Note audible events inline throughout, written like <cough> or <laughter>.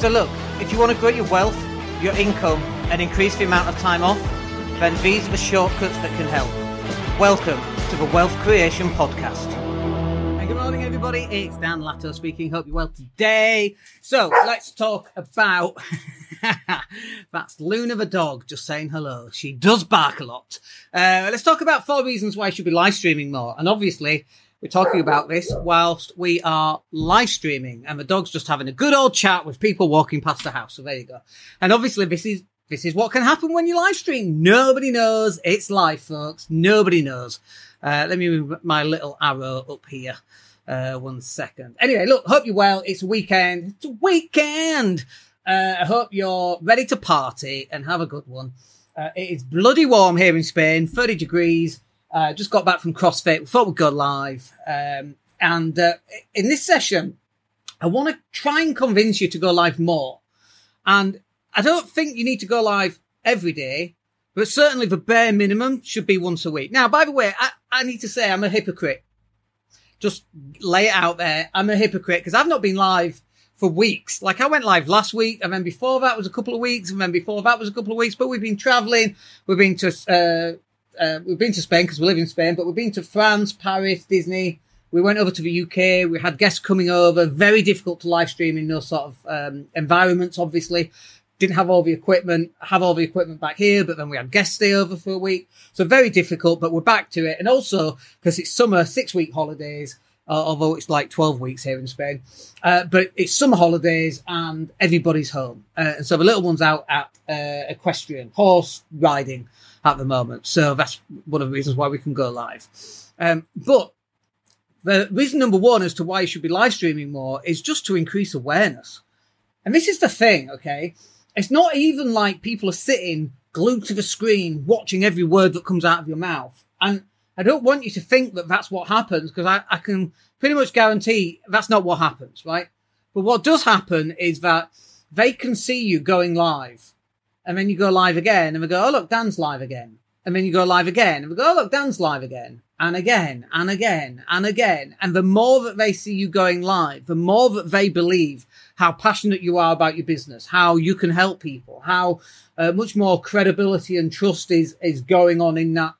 So look, if you want to grow your wealth, your income, and increase the amount of time off, then these are the shortcuts that can help. Welcome to the Wealth Creation Podcast. Good morning, everybody. It's Dan Latto speaking. Hope you're well today. So let's talk about. <laughs> That's Luna the dog just saying hello. She does bark a lot. Uh, let's talk about four reasons why you should be live streaming more. And obviously, we're talking about this whilst we are live streaming, and the dog's just having a good old chat with people walking past the house. So there you go. And obviously, this is this is what can happen when you live stream. Nobody knows it's live, folks. Nobody knows. Uh, let me move my little arrow up here. Uh, one second. Anyway, look, hope you're well. It's weekend. It's a weekend. Uh, I hope you're ready to party and have a good one. Uh, it is bloody warm here in Spain, 30 degrees. Uh, just got back from CrossFit. We thought we'd go live. Um, and uh, in this session, I want to try and convince you to go live more. And I don't think you need to go live every day, but certainly the bare minimum should be once a week. Now, by the way, I, I need to say I'm a hypocrite. Just lay it out there. I'm a hypocrite because I've not been live for weeks. Like I went live last week, and then before that was a couple of weeks, and then before that was a couple of weeks. But we've been traveling. We've been to uh, uh, we've been to Spain because we live in Spain, but we've been to France, Paris, Disney. We went over to the UK. We had guests coming over. Very difficult to live stream in those sort of um, environments. Obviously, didn't have all the equipment. Have all the equipment back here, but then we had guests stay over for a week. So very difficult. But we're back to it, and also because it's summer, six week holidays. Uh, although it's like 12 weeks here in Spain. Uh, but it's summer holidays and everybody's home. Uh, and so the little one's out at uh, equestrian, horse riding at the moment. So that's one of the reasons why we can go live. Um, but the reason number one as to why you should be live streaming more is just to increase awareness. And this is the thing, okay? It's not even like people are sitting glued to the screen watching every word that comes out of your mouth. And I don't want you to think that that's what happens because I, I can pretty much guarantee that's not what happens, right? But what does happen is that they can see you going live and then you go live again, and we go, oh look, Dan's live again, and then you go live again, and we go, oh look, Dan's live again, and again, and again, and again, and the more that they see you going live, the more that they believe how passionate you are about your business, how you can help people, how uh, much more credibility and trust is is going on in that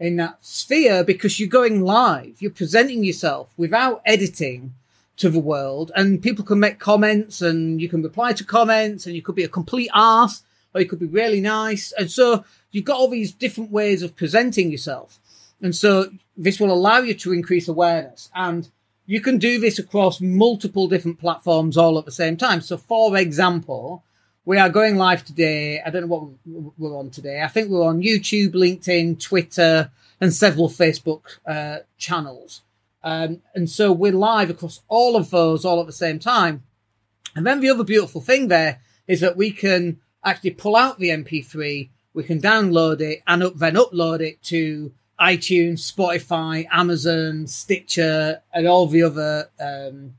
in that sphere because you're going live, you're presenting yourself without editing to the world, and people can make comments, and you can reply to comments, and you could be a complete ass or you could be really nice. And so you've got all these different ways of presenting yourself. And so this will allow you to increase awareness and you can do this across multiple different platforms all at the same time. So for example, we are going live today. I don't know what we're on today. I think we're on YouTube, LinkedIn, Twitter, and several Facebook uh, channels. Um, and so we're live across all of those all at the same time. And then the other beautiful thing there is that we can actually pull out the MP3, we can download it and up, then upload it to iTunes, Spotify, Amazon, Stitcher, and all the other um,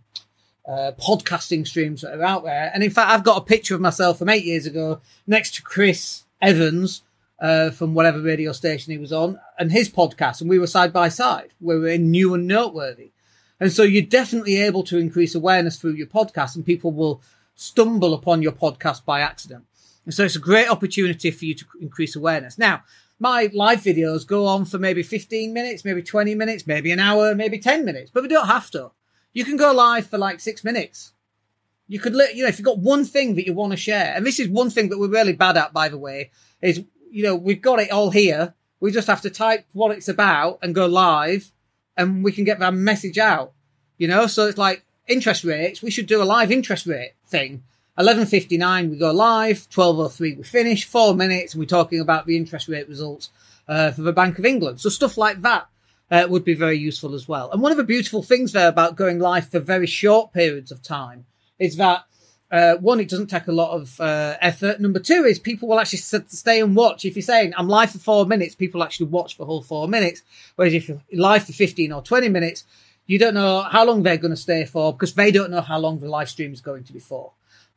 uh, podcasting streams that are out there. And in fact, I've got a picture of myself from eight years ago next to Chris Evans uh, from whatever radio station he was on and his podcast, and we were side by side. We were in new and noteworthy. And so you're definitely able to increase awareness through your podcast, and people will stumble upon your podcast by accident. And so it's a great opportunity for you to increase awareness. Now, my live videos go on for maybe 15 minutes, maybe 20 minutes, maybe an hour, maybe 10 minutes, but we don't have to. You can go live for like six minutes. You could, you know, if you've got one thing that you want to share, and this is one thing that we're really bad at, by the way, is, you know, we've got it all here. We just have to type what it's about and go live and we can get that message out, you know? So it's like interest rates. We should do a live interest rate thing 11.59 we go live, 12.03 we finish, four minutes we're talking about the interest rate results uh, for the Bank of England. So stuff like that uh, would be very useful as well. And one of the beautiful things there about going live for very short periods of time is that uh, one, it doesn't take a lot of uh, effort. Number two is people will actually stay and watch. If you're saying I'm live for four minutes, people actually watch the whole four minutes. Whereas if you're live for 15 or 20 minutes, you don't know how long they're going to stay for because they don't know how long the live stream is going to be for.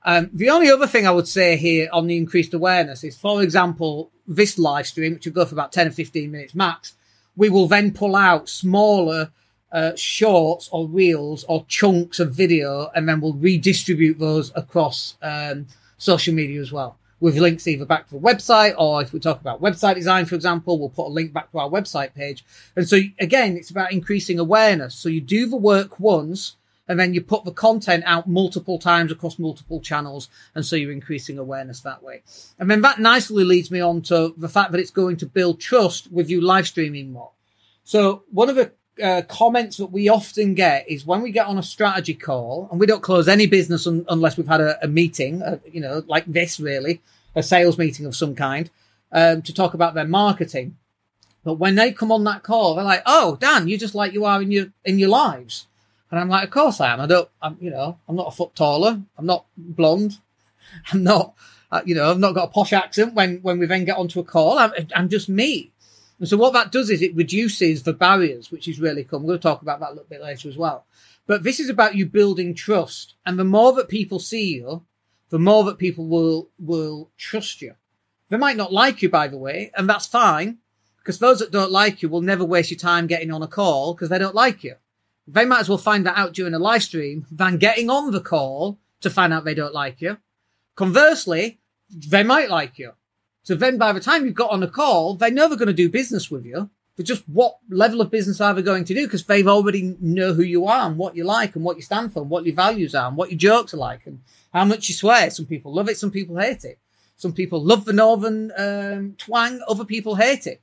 Um, the only other thing I would say here on the increased awareness is, for example, this live stream, which will go for about 10 or 15 minutes max, we will then pull out smaller uh, shorts or reels or chunks of video, and then we'll redistribute those across um, social media as well with links either back to the website or if we talk about website design, for example, we'll put a link back to our website page. And so again, it's about increasing awareness. So you do the work once and then you put the content out multiple times across multiple channels. And so you're increasing awareness that way. And then that nicely leads me on to the fact that it's going to build trust with you live streaming more. So one of the uh, comments that we often get is when we get on a strategy call and we don't close any business un- unless we've had a, a meeting, uh, you know, like this really, a sales meeting of some kind, um, to talk about their marketing. But when they come on that call, they're like, "Oh, Dan, you're just like you are in your in your lives," and I'm like, "Of course I am. I don't. I'm you know, I'm not a foot taller. I'm not blonde. <laughs> I'm not, uh, you know, I've not got a posh accent. When when we then get onto a call, I'm, I'm just me." And so what that does is it reduces the barriers, which is really cool. We're going to talk about that a little bit later as well. But this is about you building trust. And the more that people see you, the more that people will, will trust you. They might not like you, by the way, and that's fine because those that don't like you will never waste your time getting on a call because they don't like you. They might as well find that out during a live stream than getting on the call to find out they don't like you. Conversely, they might like you. So then by the time you've got on a call, they know they're going to do business with you. But just what level of business are they going to do? Because they've already know who you are and what you like and what you stand for and what your values are and what your jokes are like and how much you swear. Some people love it. Some people hate it. Some people love the northern um, twang. Other people hate it.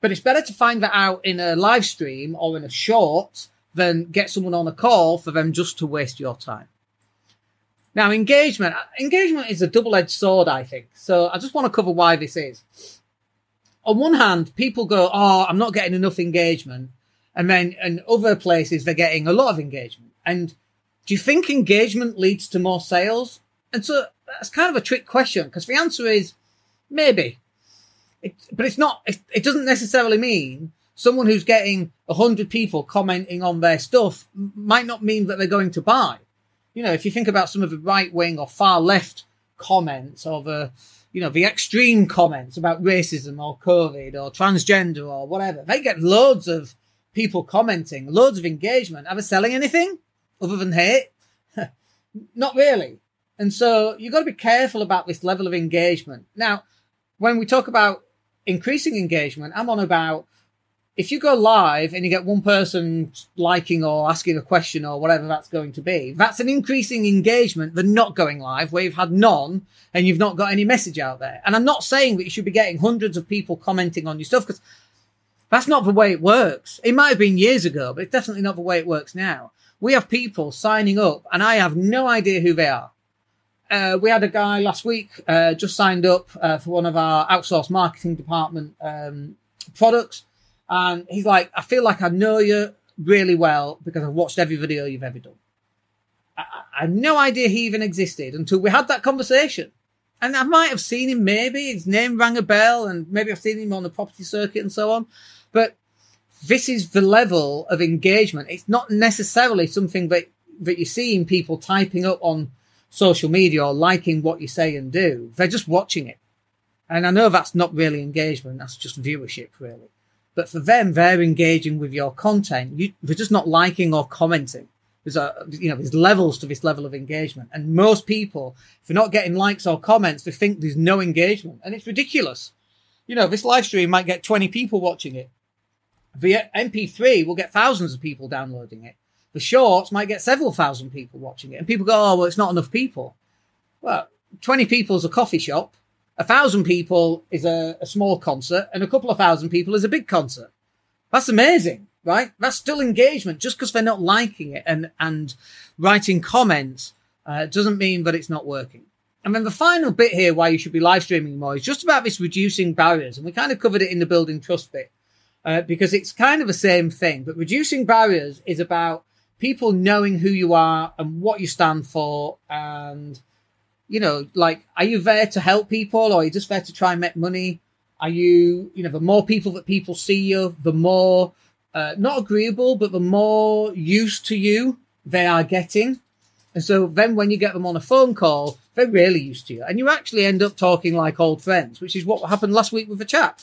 But it's better to find that out in a live stream or in a short than get someone on a call for them just to waste your time. Now, engagement. Engagement is a double-edged sword, I think. So I just want to cover why this is. On one hand, people go, "Oh, I'm not getting enough engagement," and then in other places they're getting a lot of engagement. And do you think engagement leads to more sales? And so that's kind of a trick question because the answer is maybe, it, but it's not. It, it doesn't necessarily mean someone who's getting a hundred people commenting on their stuff might not mean that they're going to buy you know, if you think about some of the right wing or far left comments or the, you know, the extreme comments about racism or COVID or transgender or whatever, they get loads of people commenting, loads of engagement. Are they selling anything other than hate? <laughs> Not really. And so you've got to be careful about this level of engagement. Now, when we talk about increasing engagement, I'm on about if you go live and you get one person liking or asking a question or whatever that's going to be, that's an increasing engagement than not going live where you've had none and you've not got any message out there. And I'm not saying that you should be getting hundreds of people commenting on your stuff because that's not the way it works. It might have been years ago, but it's definitely not the way it works now. We have people signing up and I have no idea who they are. Uh, we had a guy last week uh, just signed up uh, for one of our outsourced marketing department um, products and he's like, I feel like I know you really well because I've watched every video you've ever done. I, I had no idea he even existed until we had that conversation. And I might have seen him maybe, his name rang a bell, and maybe I've seen him on the property circuit and so on. But this is the level of engagement. It's not necessarily something that, that you're seeing people typing up on social media or liking what you say and do. They're just watching it. And I know that's not really engagement, that's just viewership, really. But for them, they're engaging with your content. You, they're just not liking or commenting. There's a, you know, there's levels to this level of engagement. And most people, if they're not getting likes or comments, they think there's no engagement. And it's ridiculous. You know, this live stream might get 20 people watching it. The MP3 will get thousands of people downloading it. The shorts might get several thousand people watching it. And people go, oh, well, it's not enough people. Well, 20 people is a coffee shop a thousand people is a, a small concert and a couple of thousand people is a big concert. That's amazing, right? That's still engagement. Just because they're not liking it and, and writing comments, uh, doesn't mean that it's not working. And then the final bit here, why you should be live streaming more, is just about this reducing barriers. And we kind of covered it in the building trust bit, uh, because it's kind of the same thing. But reducing barriers is about people knowing who you are and what you stand for and you know, like, are you there to help people or are you just there to try and make money? Are you, you know, the more people that people see you, the more, uh, not agreeable, but the more used to you they are getting. And so then when you get them on a phone call, they're really used to you. And you actually end up talking like old friends, which is what happened last week with a chap.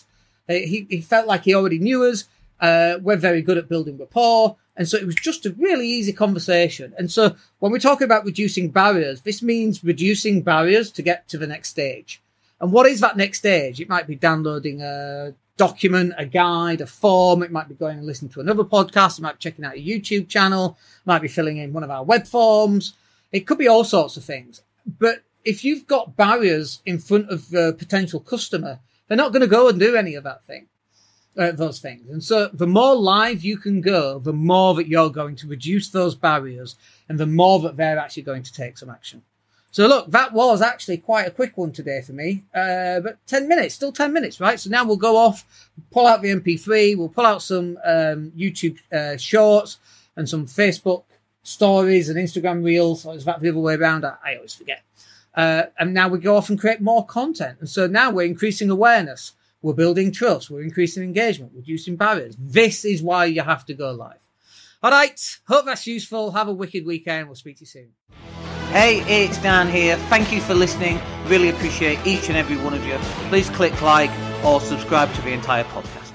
He, he felt like he already knew us. Uh, we're very good at building rapport. And so it was just a really easy conversation. And so when we're talking about reducing barriers, this means reducing barriers to get to the next stage. And what is that next stage? It might be downloading a document, a guide, a form. It might be going and listening to another podcast. It might be checking out a YouTube channel. It might be filling in one of our web forms. It could be all sorts of things. But if you've got barriers in front of the potential customer, they're not going to go and do any of that thing, uh, those things. And so the more live you can go, the more that you're going to reduce those barriers and the more that they're actually going to take some action. So look, that was actually quite a quick one today for me. Uh, but 10 minutes, still 10 minutes, right? So now we'll go off, pull out the MP3, we'll pull out some um, YouTube uh, shorts and some Facebook stories and Instagram reels. Or is that the other way around? I, I always forget. Uh, and now we go off and create more content. And so now we're increasing awareness. We're building trust. We're increasing engagement, reducing barriers. This is why you have to go live. All right. Hope that's useful. Have a wicked weekend. We'll speak to you soon. Hey, it's Dan here. Thank you for listening. Really appreciate each and every one of you. Please click like or subscribe to the entire podcast.